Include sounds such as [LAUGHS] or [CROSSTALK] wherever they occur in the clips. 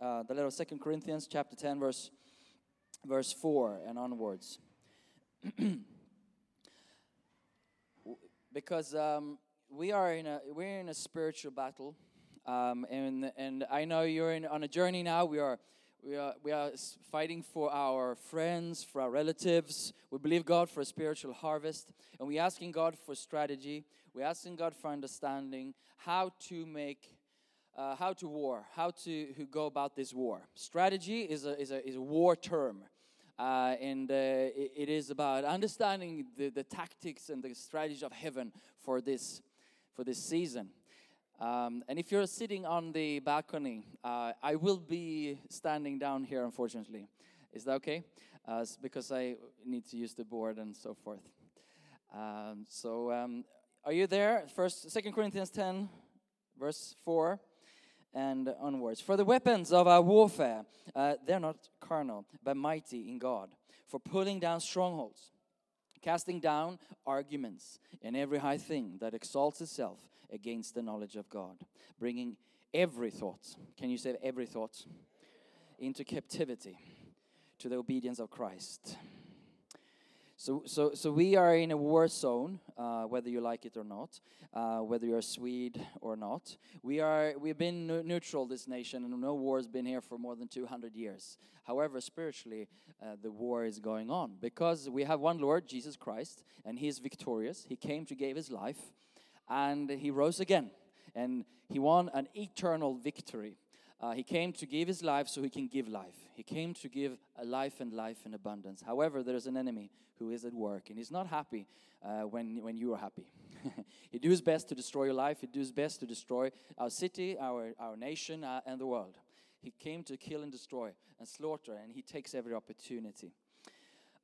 Uh, the letter of Second Corinthians, chapter 10, verse, verse 4 and onwards. [CLEARS THROAT] because um, we are in a, we're in a spiritual battle. Um, and, and I know you're in, on a journey now. We are, we, are, we are fighting for our friends, for our relatives. We believe God for a spiritual harvest. And we're asking God for strategy. We're asking God for understanding how to make uh, how to war, how to go about this war. Strategy is a, is a, is a war term. Uh, and uh, it, it is about understanding the, the tactics and the strategy of heaven for this, for this season. Um, and if you're sitting on the balcony, uh, I will be standing down here, unfortunately. Is that okay? Uh, because I need to use the board and so forth. Um, so, um, are you there? First, Second Corinthians 10, verse 4 and onwards. For the weapons of our warfare, uh, they're not carnal, but mighty in God, for pulling down strongholds, casting down arguments and every high thing that exalts itself against the knowledge of God, bringing every thought, can you say every thought, into captivity to the obedience of Christ. So, so, so we are in a war zone, uh, whether you like it or not, uh, whether you're a Swede or not. We are, we've been neu- neutral, this nation, and no war has been here for more than 200 years. However, spiritually, uh, the war is going on because we have one Lord, Jesus Christ, and He is victorious. He came to give His life, and He rose again, and He won an eternal victory. Uh, he came to give his life so he can give life. He came to give a life and life in abundance. However, there is an enemy who is at work, and he's not happy uh, when, when you are happy. [LAUGHS] he does his best to destroy your life. He does his best to destroy our city, our, our nation, uh, and the world. He came to kill and destroy and slaughter, and he takes every opportunity.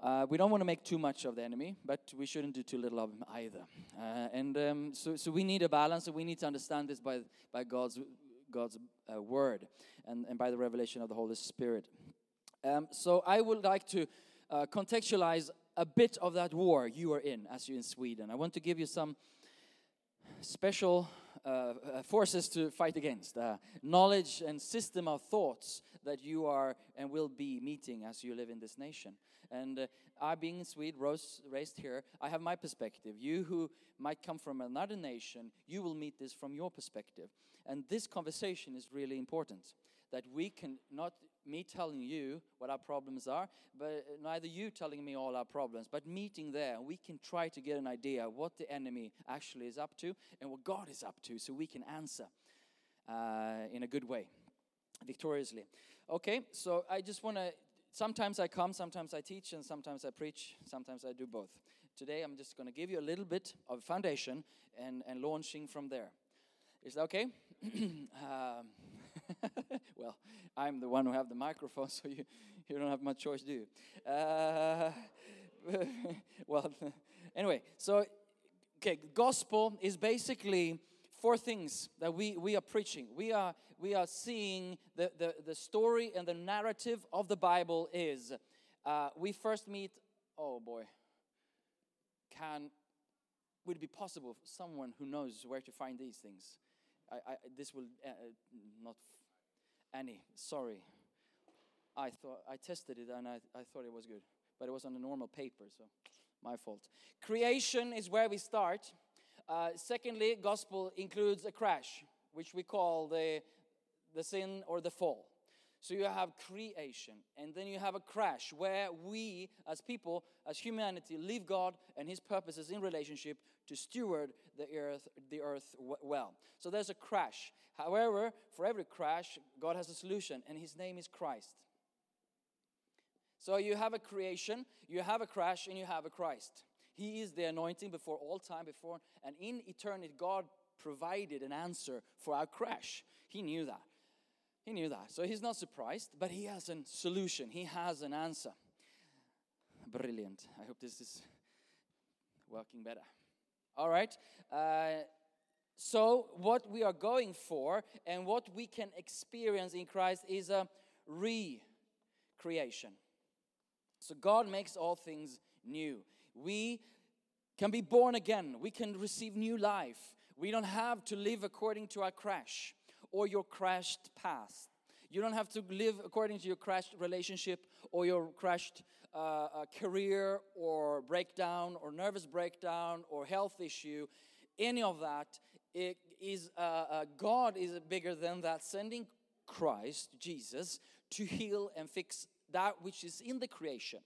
Uh, we don't want to make too much of the enemy, but we shouldn't do too little of him either. Uh, and um, so, so we need a balance, and we need to understand this by, by God's, God's uh, word and, and by the revelation of the Holy Spirit. Um, so I would like to uh, contextualize a bit of that war you are in as you're in Sweden. I want to give you some special uh, uh, forces to fight against, uh, knowledge and system of thoughts that you are and will be meeting as you live in this nation. And uh, I, being in Sweden, rose, raised here, I have my perspective. You who might come from another nation, you will meet this from your perspective. And this conversation is really important. That we can not me telling you what our problems are, but neither you telling me all our problems, but meeting there, we can try to get an idea what the enemy actually is up to and what God is up to, so we can answer uh, in a good way, victoriously. Okay, so I just want to. Sometimes I come, sometimes I teach, and sometimes I preach, sometimes I do both. Today I'm just going to give you a little bit of foundation and, and launching from there. Is that okay? [CLEARS THROAT] um, [LAUGHS] well, I'm the one who have the microphone, [LAUGHS] so you, you don't have much choice, do you? Uh, [LAUGHS] well, anyway, so okay, gospel is basically four things that we, we are preaching. We are we are seeing the, the, the story and the narrative of the Bible is uh, we first meet, oh boy, can would it be possible for someone who knows where to find these things? I, I, this will uh, uh, not Annie. Sorry, I thought I tested it and I, I thought it was good, but it was on a normal paper, so my fault. Creation is where we start. Uh, secondly, gospel includes a crash, which we call the the sin or the fall. So you have creation, and then you have a crash where we, as people, as humanity, leave God and His purposes in relationship to steward the earth, the earth well. So there's a crash. However, for every crash, God has a solution, and His name is Christ. So you have a creation, you have a crash, and you have a Christ. He is the anointing before all time, before and in eternity, God provided an answer for our crash. He knew that. He knew that. So he's not surprised, but he has a solution. He has an answer. Brilliant. I hope this is working better. All right. Uh, so, what we are going for and what we can experience in Christ is a recreation. So, God makes all things new. We can be born again, we can receive new life. We don't have to live according to our crash or your crashed past. You don't have to live according to your crashed relationship or your crashed uh, uh, career or breakdown or nervous breakdown or health issue. Any of that it is uh, uh, God is bigger than that. Sending Christ Jesus to heal and fix that which is in the creation.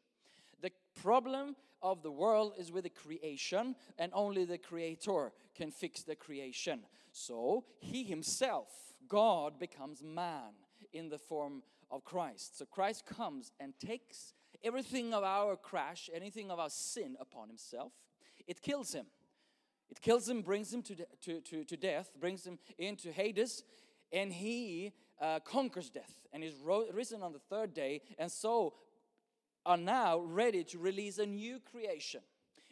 The problem of the world is with the creation, and only the Creator can fix the creation. So, He Himself, God, becomes man in the form of Christ. So, Christ comes and takes everything of our crash, anything of our sin upon Himself. It kills Him. It kills him, brings him to, to, to, to death, brings him into Hades, and he uh, conquers death and is risen on the third day, and so are now ready to release a new creation,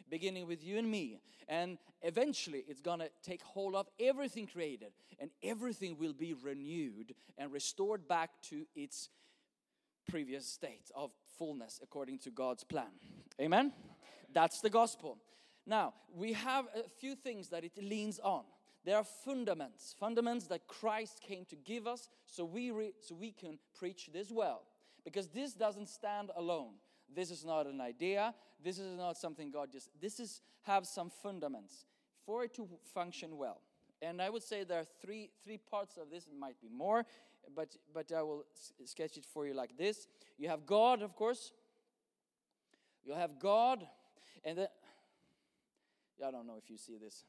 beginning with you and me. And eventually, it's gonna take hold of everything created, and everything will be renewed and restored back to its previous state of fullness according to God's plan. Amen? That's the gospel. Now, we have a few things that it leans on. There are fundaments, fundaments that Christ came to give us so we, re, so we can preach this well. Because this doesn't stand alone. This is not an idea. This is not something God just, this is have some fundaments for it to function well. And I would say there are three, three parts of this, it might be more, but, but I will sketch it for you like this. You have God, of course. You have God, and then, I don't know if you see this.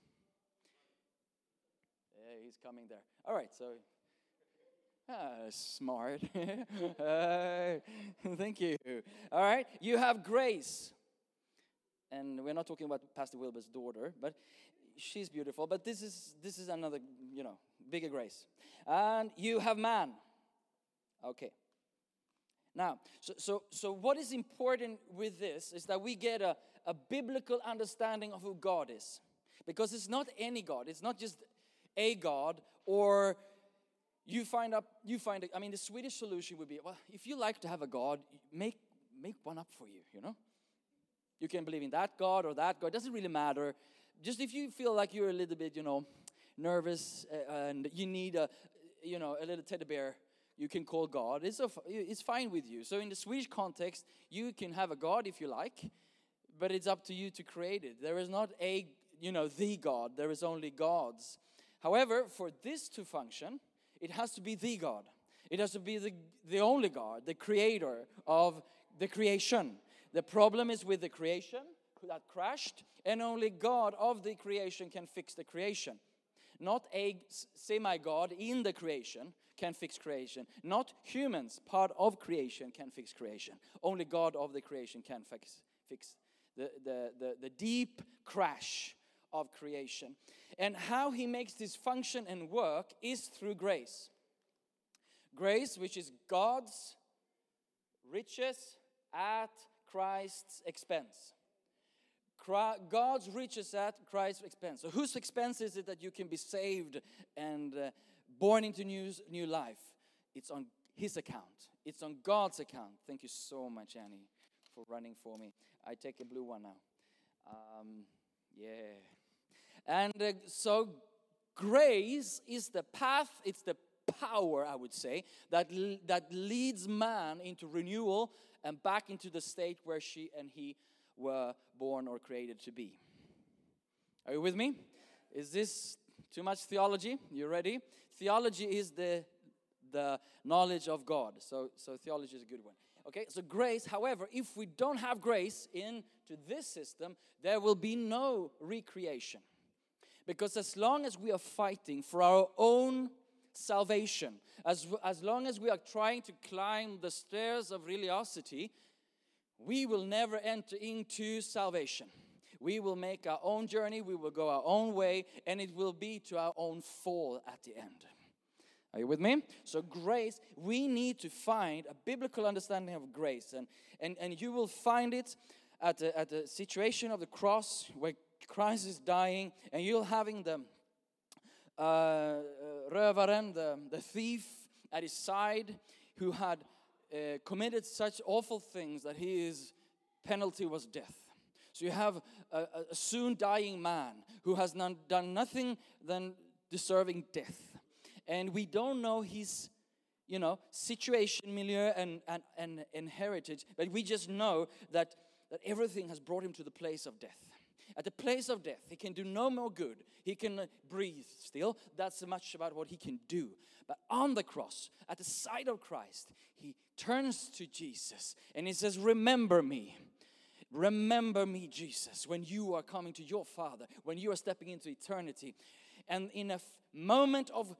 Yeah, he's coming there. All right, so Ah, smart. [LAUGHS] Uh, thank you. All right, you have grace. And we're not talking about Pastor Wilbur's daughter, but she's beautiful. But this is this is another, you know, bigger grace. And you have man. Okay. Now, so, so, so what is important with this is that we get a, a biblical understanding of who God is. Because it's not any God, it's not just a God or you find up you find i mean the swedish solution would be well if you like to have a god make make one up for you you know? You can believe in that god or that god it doesn't really matter. Just if you feel like you're a little bit you know nervous uh, and you need a you know a little teddy bear you can call god. It's, a, it's fine with you. So in the swedish context you can have a god if you like but it's up to you to create it. There is not a you know the god. There is only gods. However for this to function it has to be the God. It has to be the, the only God, the creator of the creation. The problem is with the creation that crashed, and only God of the creation can fix the creation. Not a semi God in the creation can fix creation. Not humans, part of creation, can fix creation. Only God of the creation can fix, fix the, the, the, the deep crash of creation. And how he makes this function and work is through grace. Grace, which is God's riches at Christ's expense. God's riches at Christ's expense. So, whose expense is it that you can be saved and uh, born into new, new life? It's on His account, it's on God's account. Thank you so much, Annie, for running for me. I take a blue one now. Um, yeah. And uh, so grace is the path, it's the power, I would say, that, that leads man into renewal and back into the state where she and he were born or created to be. Are you with me? Is this too much theology? You ready? Theology is the the knowledge of God. So so theology is a good one. Okay? So grace, however, if we don't have grace into this system, there will be no recreation. Because as long as we are fighting for our own salvation, as, as long as we are trying to climb the stairs of religiosity, we will never enter into salvation. We will make our own journey, we will go our own way, and it will be to our own fall at the end. Are you with me? So, grace, we need to find a biblical understanding of grace. And, and, and you will find it at the, at the situation of the cross where Christ is dying, and you're having the uh, uh, the, the thief at his side, who had uh, committed such awful things that his penalty was death. So you have a, a- soon dying man who has done nothing than deserving death. And we don't know his, you know, situation, milieu, and, and, and, and heritage, but we just know that, that everything has brought him to the place of death. At the place of death, he can do no more good. He can breathe still. That's much about what he can do. But on the cross, at the side of Christ, he turns to Jesus and he says, Remember me. Remember me, Jesus, when you are coming to your Father, when you are stepping into eternity. And in a moment of,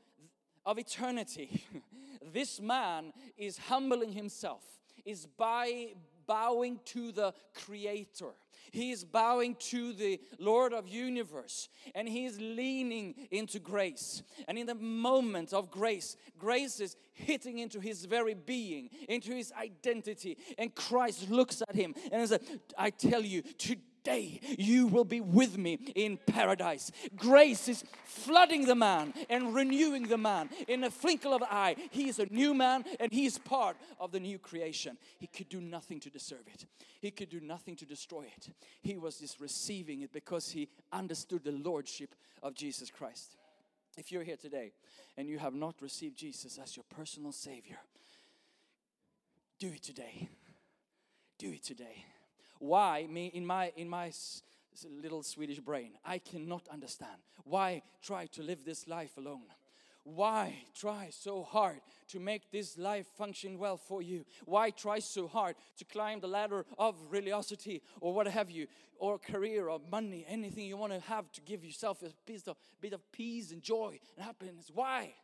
of eternity, [LAUGHS] this man is humbling himself, is by bowing to the Creator. He is bowing to the Lord of universe and he is leaning into grace. And in the moment of grace, grace is hitting into his very being, into his identity. And Christ looks at him and says, I tell you, today you will be with me in paradise. Grace is flooding the man and renewing the man. In a twinkle of an eye, he is a new man and he is part of the new creation. He could do nothing to deserve it, he could do nothing to destroy it. He was just receiving it because he understood the lordship of Jesus Christ. If you're here today and you have not received Jesus as your personal Savior, do it today. Do it today. Why? Me in my in my little Swedish brain, I cannot understand. Why try to live this life alone? Why try so hard to make this life function well for you? Why try so hard to climb the ladder of religiosity or what have you, or career or money, anything you want to have to give yourself a piece of, bit of peace and joy and happiness? Why?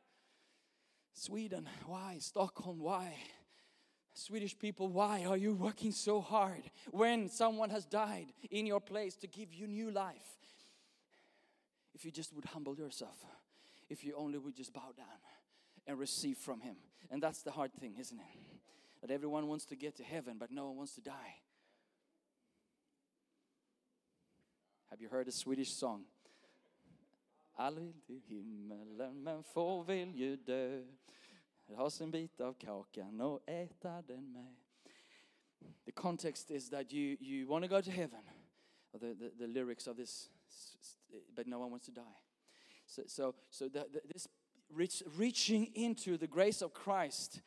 Sweden, why? Stockholm, why? Swedish people, why are you working so hard when someone has died in your place to give you new life? If you just would humble yourself, if you only would just bow down and receive from Him. And that's the hard thing, isn't it? That everyone wants to get to heaven, but no one wants to die. Have you heard a Swedish song? Alla vill himmelen men få vill ju dö Ha sin bit av kakan och äta den med The context is that you, you want to go to heaven the, the, the lyrics of this but no one wants to die so, so, so the, the, this reach, reaching into the grace of Christ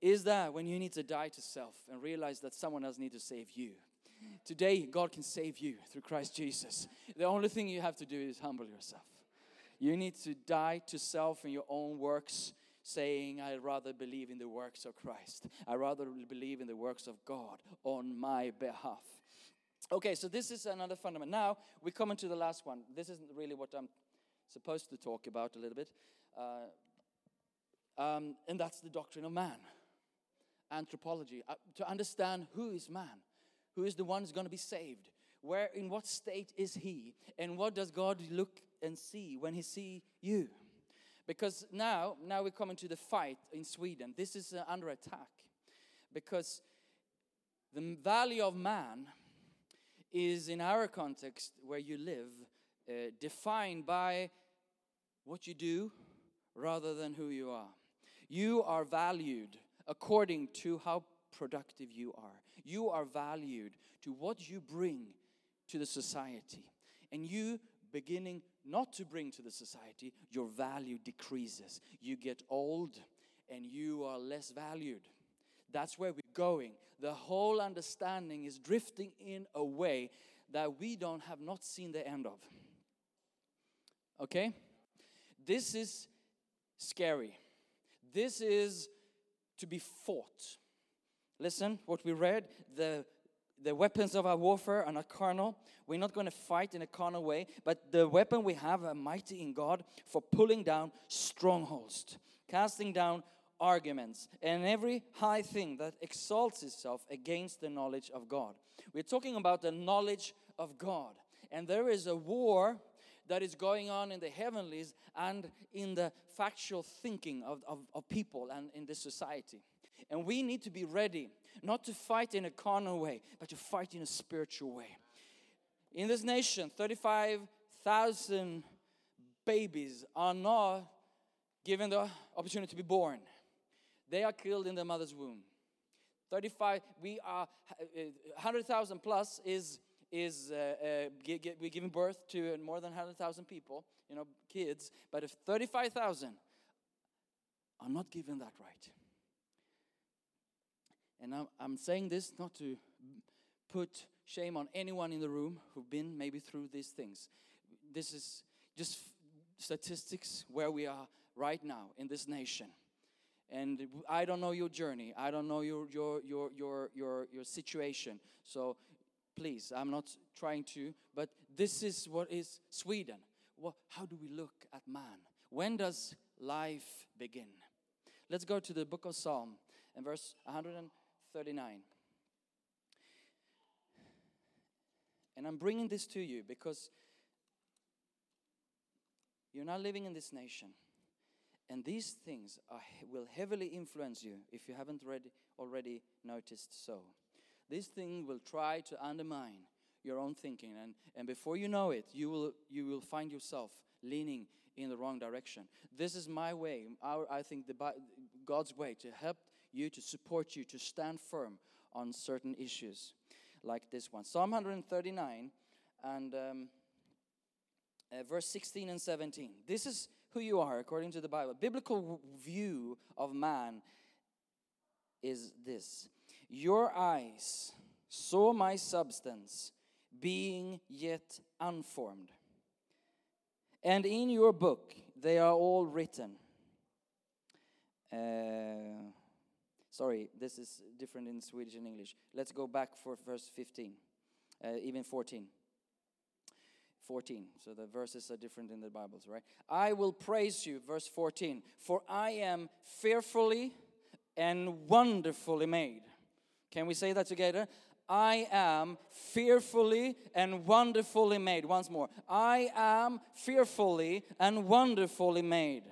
is that when you need to die to self and realize that someone else needs to save you. Today, God can save you through Christ Jesus. The only thing you have to do is humble yourself. You need to die to self and your own works, saying, I rather believe in the works of Christ. I rather believe in the works of God on my behalf. Okay, so this is another fundament. Now we come into the last one. This isn't really what I'm supposed to talk about a little bit, uh, um, and that's the doctrine of man, anthropology. Uh, to understand who is man, who is the one who's going to be saved, where, in what state is he, and what does God look and see when He see you? Because now, now we come into the fight in Sweden. This is uh, under attack, because the value of man is in our context where you live uh, defined by what you do rather than who you are. You are valued according to how productive you are. You are valued to what you bring to the society. And you beginning not to bring to the society, your value decreases. You get old and you are less valued. That's where we're going. The whole understanding is drifting in a way that we don't have not seen the end of. Okay? This is scary. This is to be fought. Listen, what we read, the the weapons of our warfare are not carnal. We're not going to fight in a carnal way, but the weapon we have are mighty in God for pulling down strongholds, casting down arguments, and every high thing that exalts itself against the knowledge of God. We're talking about the knowledge of God. And there is a war that is going on in the heavenlies and in the factual thinking of, of, of people and in this society. And we need to be ready, not to fight in a carnal way, but to fight in a spiritual way. In this nation, 35,000 babies are not given the opportunity to be born. They are killed in their mother's womb. 35, we are, uh, 100,000 plus is, is uh, uh, gi- gi- we're giving birth to more than 100,000 people, you know, kids. But if 35,000 are not given that right, and I'm, saying this not to put shame on anyone in the room who've been maybe through these things. This is just statistics where we are right now in this nation. And I don't know your journey. I don't know your your your your your, your situation. So please, I'm not trying to, but this is what is Sweden. What, how do we look at man? When does life begin? Let's go to the book of Psalm and verse 139. And I'm bringing this to you because you're now living in this nation. And these things are, will heavily influence you if you haven't read, already noticed so. This thing will try to undermine your own thinking. And, and before you know it, you will, you will find yourself leaning in the wrong direction. This is my way, our, I think the, God's way to help you, to support you, to stand firm on certain issues like this one. Psalm 139 and um, uh, verse 16 and 17. This is who you are according to the Bible. Biblical view of man is this Your eyes saw my substance being yet unformed, and in your book they are all written. Uh, sorry, this is different in Swedish and English. Let's go back for verse 15, uh, even 14. 14. So the verses are different in the Bibles, right? I will praise you, verse 14, for I am fearfully and wonderfully made. Can we say that together? I am fearfully and wonderfully made. Once more. I am fearfully and wonderfully made.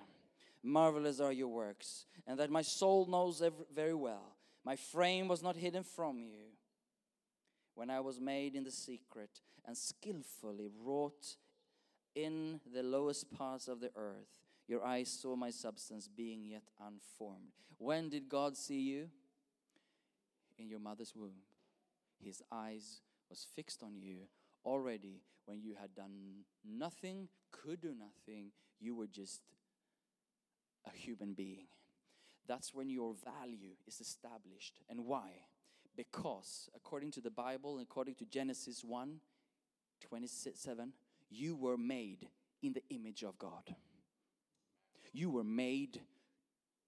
Marvelous are your works, and that my soul knows very well. My frame was not hidden from you when I was made in the secret and skillfully wrought in the lowest parts of the earth. Your eyes saw my substance being yet unformed. When did God see you? In your mother's womb. His eyes was fixed on you already when you had done nothing, could do nothing. You were just a human being. That's when your value is established. And why? Because according to the Bible, according to Genesis 1 27, you were made in the image of God. You were made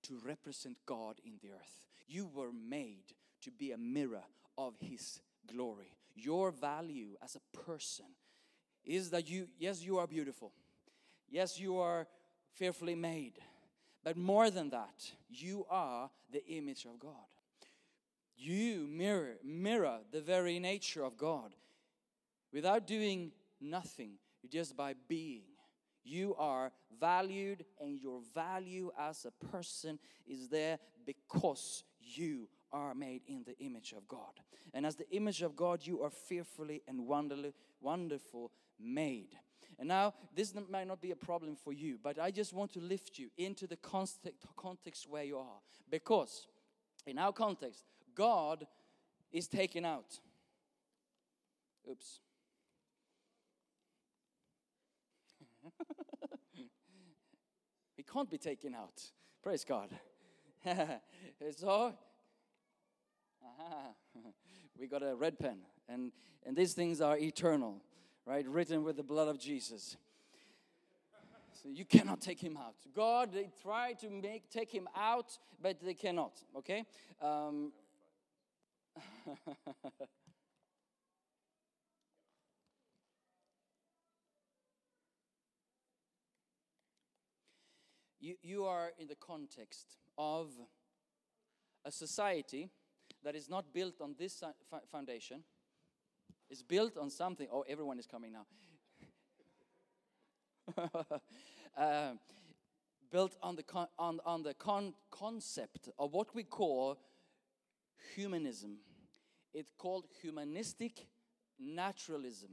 to represent God in the earth. You were made to be a mirror of His glory. Your value as a person is that you, yes, you are beautiful. Yes, you are fearfully made. But more than that, you are the image of God. You mirror, mirror the very nature of God without doing nothing, just by being. You are valued, and your value as a person is there because you are made in the image of God. And as the image of God, you are fearfully and wonderfully, wonderful made. And now, this might not be a problem for you, but I just want to lift you into the context, where you are. Because in our context, God is taken out. Oops. [LAUGHS] he can't be taken out. Praise God. [LAUGHS] so, [LAUGHS] we got a red pen, and, and these things are eternal, right? Written with the blood of Jesus. So you cannot take him out. God, they try to make take him out, but they cannot. Okay. Um, [LAUGHS] you, you are in the context of a society that is not built on this foundation. It's built on something. Oh, everyone is coming now. [LAUGHS] Um, built on the, con- on, on the con- concept of what we call humanism. It's called humanistic naturalism.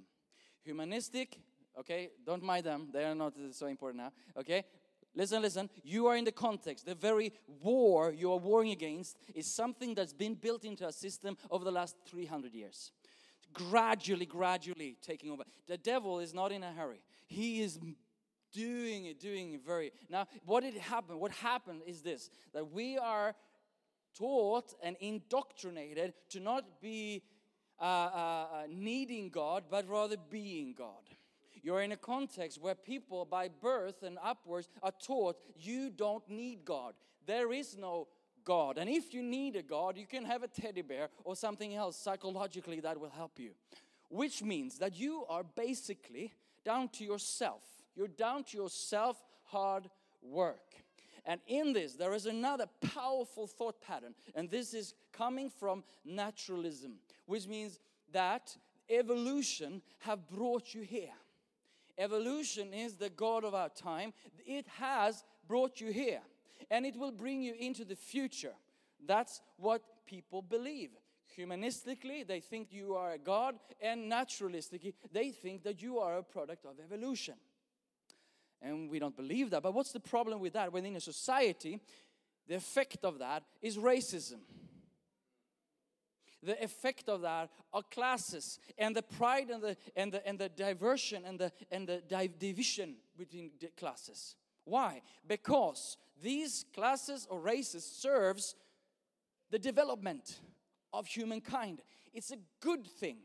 Humanistic, okay, don't mind them, they are not so important now, okay? Listen, listen. You are in the context. The very war you are warring against is something that's been built into a system over the last 300 years. Gradually, gradually taking over. The devil is not in a hurry. He is doing it, doing it very. Now, what did happen? What happened is this that we are taught and indoctrinated to not be uh, uh, uh, needing God, but rather being God. You're in a context where people, by birth and upwards, are taught you don't need God. There is no God. And if you need a God, you can have a teddy bear or something else psychologically that will help you. Which means that you are basically down to yourself. You're down to yourself hard work. And in this, there is another powerful thought pattern, and this is coming from naturalism, which means that evolution have brought you here. Evolution is the God of our time. It has brought you here, and it will bring you into the future. That's what people believe. Humanistically, they think you are a God, and naturalistically, they think that you are a product of evolution. And we don't believe that. But what's the problem with that? Within a society, the effect of that is racism. The effect of that are classes and the pride and the and the and the diversion and the and the di- division between the classes. Why? Because these classes or races serves the development of humankind. It's a good thing,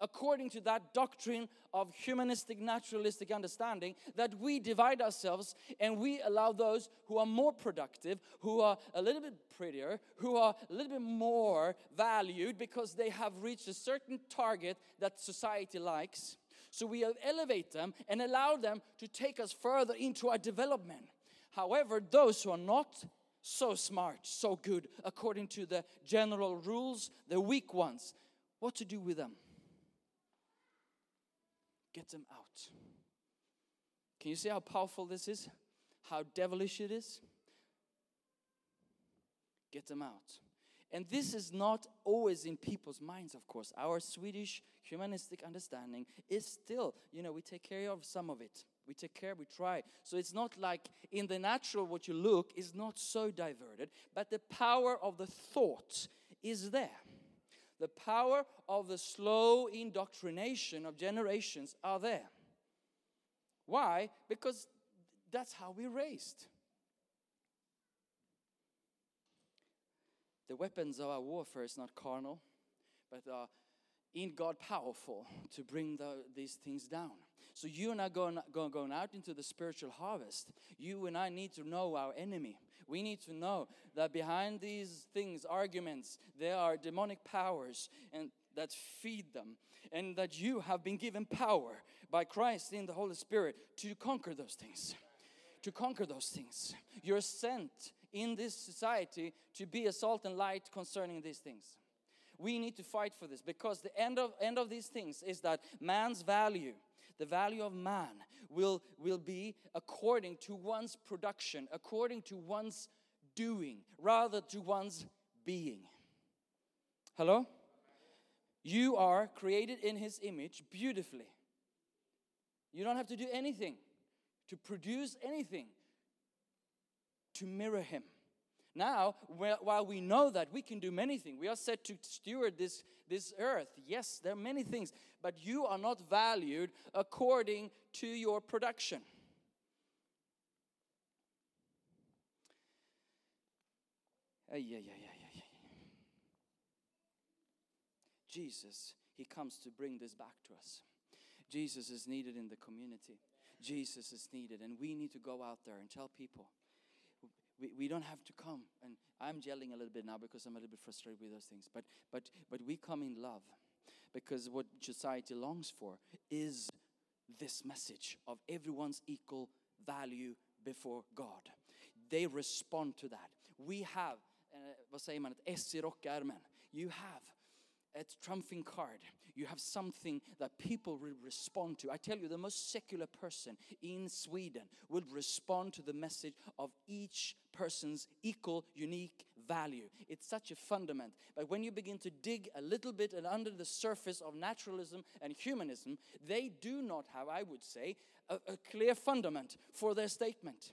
according to that doctrine of humanistic, naturalistic understanding, that we divide ourselves and we allow those who are more productive, who are a little bit prettier, who are a little bit more valued because they have reached a certain target that society likes. So we elevate them and allow them to take us further into our development. However, those who are not so smart, so good, according to the general rules, the weak ones, what to do with them? Get them out. Can you see how powerful this is? How devilish it is? Get them out. And this is not always in people's minds, of course. Our Swedish humanistic understanding is still, you know, we take care of some of it. We take care, we try. So it's not like in the natural, what you look is not so diverted, but the power of the thought is there. The power of the slow indoctrination of generations are there. Why? Because that's how we're raised. The weapons of our warfare is not carnal, but are in God powerful to bring the, these things down. So you and I going, going, out into the spiritual harvest. You and I need to know our enemy. We need to know that behind these things, arguments, there are demonic powers and that feed them, and that you have been given power by Christ in the Holy Spirit to conquer those things. To conquer those things. You're sent in this society to be a salt and light concerning these things. We need to fight for this because the end of end of these things is that man's value, the value of man, will will be according to one's production, according to one's doing, rather to one's being. Hello? You are created in his image beautifully. You don't have to do anything to produce anything to mirror him. Now, while we know that we can do many things, we are set to steward this, this earth. Yes, there are many things, but you are not valued according to your production. Jesus, He comes to bring this back to us. Jesus is needed in the community. Jesus is needed, and we need to go out there and tell people. We, we don't have to come, and I'm yelling a little bit now because I'm a little bit frustrated with those things. But but but we come in love, because what society longs for is this message of everyone's equal value before God. They respond to that. We have, eh, vad. You have a trumphing card. You have something that people will respond to. I tell you, the most secular person in Sweden will respond to the message of each person's equal, unique value. It's such a fundament. But when you begin to dig a little bit and under the surface of naturalism and humanism, they do not have, I would say, a, a clear fundament for their statement.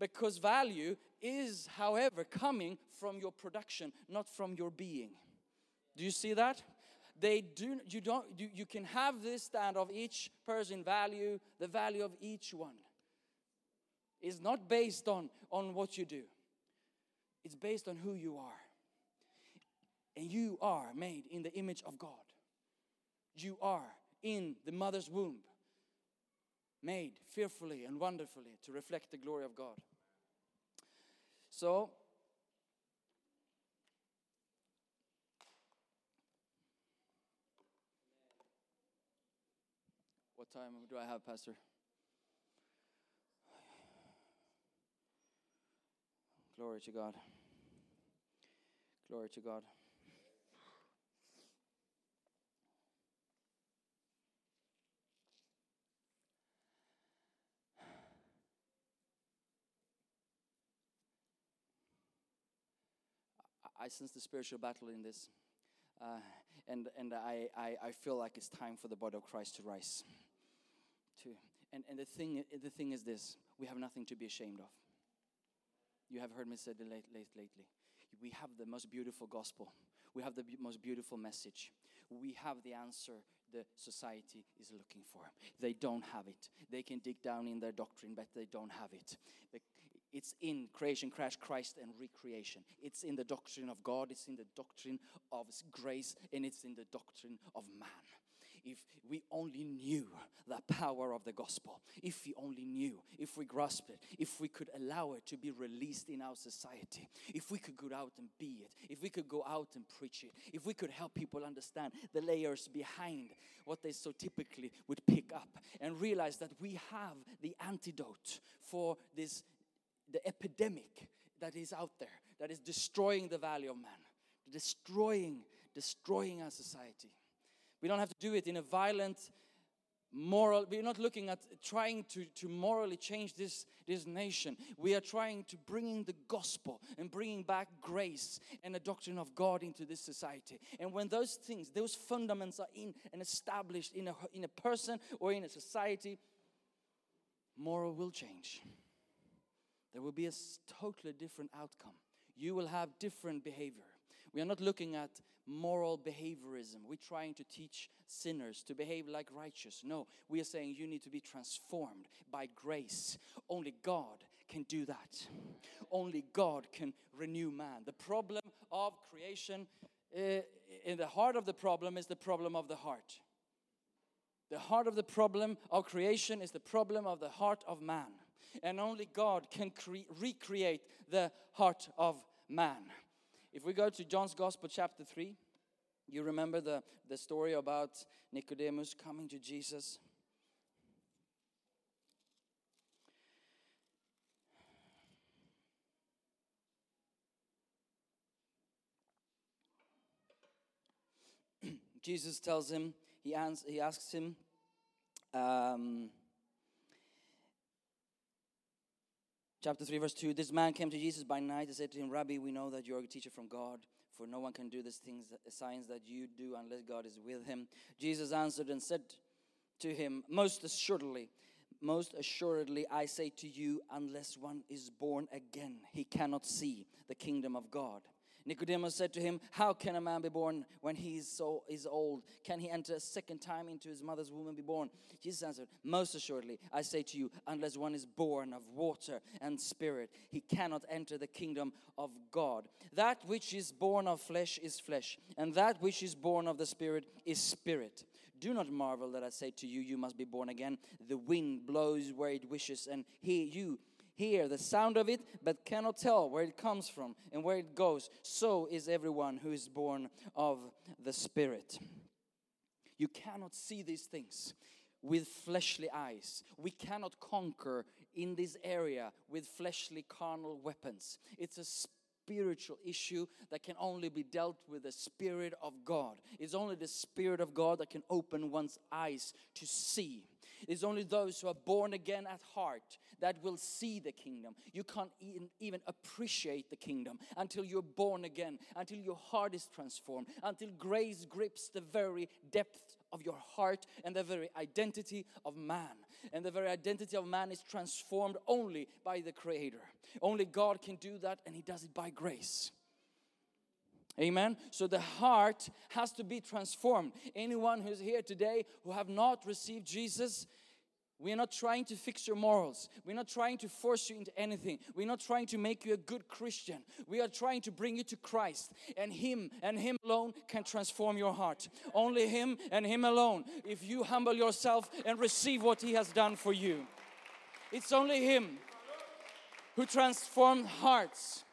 Because value is, however, coming from your production, not from your being. Do you see that? They do you don't you, you can have this stand of each person value, the value of each one. Is not based on, on what you do. It's based on who you are. And you are made in the image of God. You are in the mother's womb, made fearfully and wonderfully to reflect the glory of God. So, what time do I have, Pastor? Glory to God. Glory to God. I- sense the spiritual battle in this. Uh, and and I, I, I feel like it's time for the body of Christ to rise. And and the, thing, the thing is this we have nothing to be ashamed of. You have heard me say late, late, lately. We have the most beautiful gospel. We have the most beautiful message. We have the answer the society is looking for. They don't have it. They can dig down in their doctrine, but they don't have it. It's in creation, crash, Christ, and recreation. It's in the doctrine of God, it's in the doctrine of grace, and it's in the doctrine of man. If we only knew the power of the gospel, if we only knew, if we grasped it, if we could allow it to be released in our society, if we could go out and be it, if we could go out and preach it, if we could help people understand the layers behind what they so typically would pick up and realize that we have the antidote for this the epidemic that is out there that is destroying the value of man destroying destroying our society we don't have to do it in a violent moral we're not looking at trying to, to morally change this, this nation we are trying to bringing the gospel and bringing back grace and the doctrine of god into this society and when those things those fundaments are in and established in a, in a person or in a society moral will change there will be a totally different outcome. You will have different behavior. We are not looking at moral behaviorism. We're trying to teach sinners to behave like righteous. No, we are saying you need to be transformed by grace. Only God can do that. Only God can renew man. The problem of creation, uh, in the heart of the problem, is the problem of the heart. The heart of the problem of creation is the problem of the heart of man. And only God can cre- recreate the heart of man. If we go to John's Gospel, chapter 3, you remember the, the story about Nicodemus coming to Jesus. [CLEARS THROAT] Jesus tells him, he, ans- he asks him, um, chapter 3, verse 2 This man came to Jesus by night and said to him, Rabbi, we know that you are a teacher from God, for no one can do these things, signs that you do, unless God is with him. Jesus answered and said to him, Most assuredly, most assuredly, I say to you, unless one is born again, he cannot see the kingdom of God. Nicodemus said to him, How can a man be born when he is so is old? Can he enter a second time into his mother's womb and be born? Jesus answered, Most assuredly, I say to you, unless one is born of water and spirit, he cannot enter the kingdom of God. That which is born of flesh is flesh, and that which is born of the spirit is spirit. Do not marvel that I say to you, You must be born again. The wind blows where it wishes, and here you hear the sound of it, but cannot tell where it comes from and where it goes. So is everyone who is born of the Spirit. You cannot see these things with fleshly eyes. We cannot conquer in this area with fleshly carnal weapons. It's a spiritual issue that can only be dealt with the Spirit of God. It's only the Spirit of God that can open one's eyes to see. It's only those who are born again at heart that will see the kingdom. You can't even, even appreciate the kingdom until you're born again, until your heart is transformed, until grace grips the very depth of your heart and the very identity of man. And the very identity of man is transformed only by the Creator. Only God can do that, and He does it by grace. Amen. So the heart has to be transformed. Anyone who's here today who have not received Jesus, we are not trying to fix your morals. We're not trying to force you into anything. We're not trying to make you a good Christian. We are trying to bring you to Christ. And Him and Him alone can transform your heart. Only Him and Him alone. If you humble yourself and receive what He has done for you, it's only Him who transformed hearts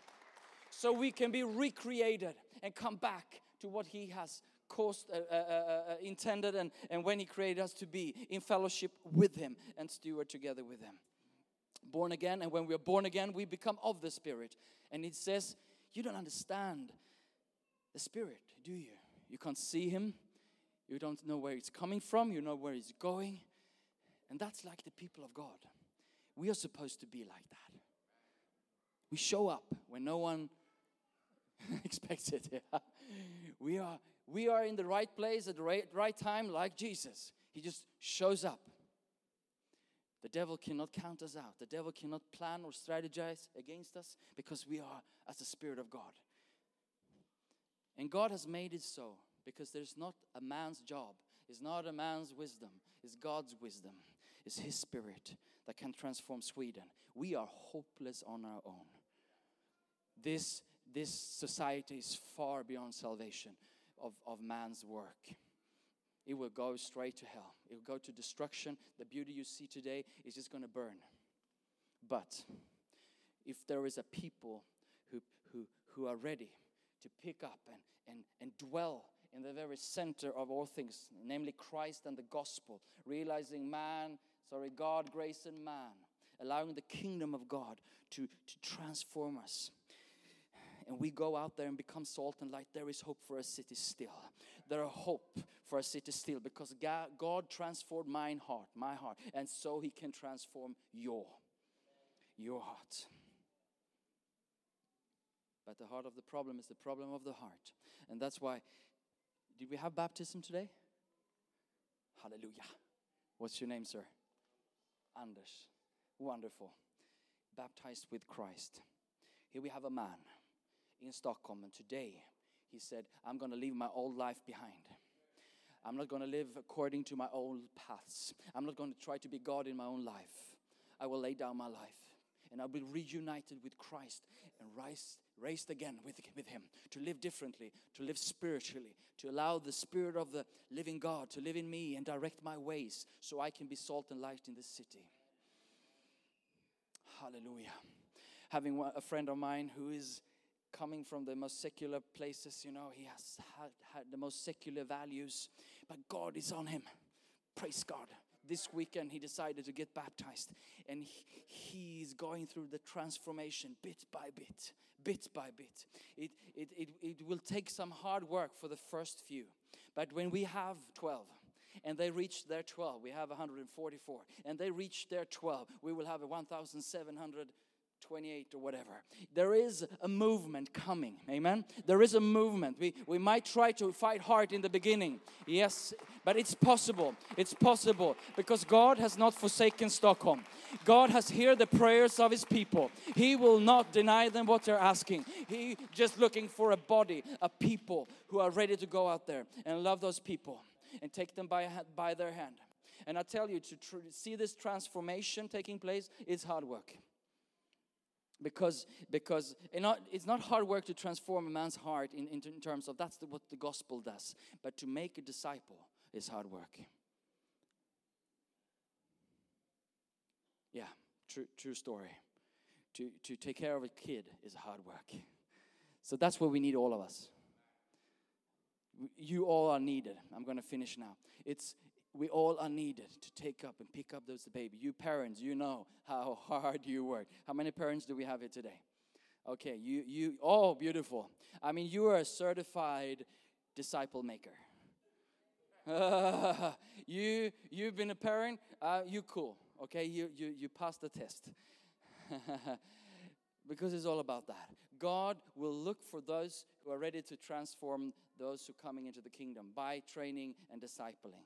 so we can be recreated and come back to what He has caused, uh, uh, uh, uh, intended, and, and when He created us to be in fellowship with Him and steward together with Him. Born again, and when we are born again, we become of the Spirit. And it says, You don't understand the Spirit, do you? You can't see Him, you don't know where it's coming from, you know where it's going. And that's like the people of God. We are supposed to be like that. We show up when no one [LAUGHS] expects it. yeah. We are we are in the right place at the right, right time, like Jesus. He just shows up. The devil cannot count us out. The devil cannot plan or strategize against us because we are as the Spirit of God. And God has made it so because there's not a man's job, it's not a man's wisdom, it's God's wisdom, it's His Spirit that can transform Sweden. We are hopeless on our own. This, this society is far beyond salvation of, of man's work. It will go straight to hell, it will go to destruction. The beauty you see today is just going to burn. But if there is a people who, who, who are ready to pick up and, and, and dwell in the very center of all things, namely Christ and the gospel, realizing man, sorry, God, grace, and man, allowing the kingdom of God to, to transform us. And we go out there and become salt and light. There is hope for a city still. There are hope for a city still because God, God transformed mine heart, my heart, and so He can transform your, your heart. But the heart of the problem is the problem of the heart. And that's why, did we have baptism today? Hallelujah. What's your name, sir? Anders. Wonderful. Baptized with Christ. Here we have a man in Stockholm, and today he said, I'm going to leave my old life behind. I'm not going to live according to my old paths. I'm not going to try to be God in my own life. I will lay down my life and I'll be reunited with Christ and rise, raised again with, with Him to live differently, to live spiritually, to allow the Spirit of the living God to live in me and direct my ways so I can be salt and light in this city. Hallelujah. Having a friend of mine who is coming from the most secular places, you know, he has had, had the most secular values, but God is on him. Praise God. This weekend he decided to get baptized and he, he's going through the transformation bit by bit, bit by bit. It, it, it, it will take some hard work for the first few, but when we have 12, and they reach their 12. We have 144. And they reach their 12. We will have a 1,728 or whatever. There is a movement coming. Amen. There is a movement. We, we might try to fight hard in the beginning. Yes, but it's possible. It's possible because God has not forsaken Stockholm. God has heard the prayers of his people. He will not deny them what they're asking. He just looking for a body, a people who are ready to go out there and love those people and take them by, by their hand. And I tell you, to see this transformation taking place is hard work. Because, because it's not hard work to transform a man's heart in, in, terms of that's the, what the gospel does. But to make a disciple is hard work. Yeah, true, true story. To, to take care of a kid is hard work. So that's what we need, all of us you all are needed. I'm going to finish now. It's we all are needed to take up and pick up those baby. You parents, you know how hard you work. How many parents do we have here today? Okay, you, you, oh, beautiful. I mean, you are a certified disciple maker. [LAUGHS] you, you've been a parent, uh, you cool, okay? You, you, you passed the test. [LAUGHS] because it's all about that. God will look for those who are ready to transform those who are coming into the kingdom by training and discipling.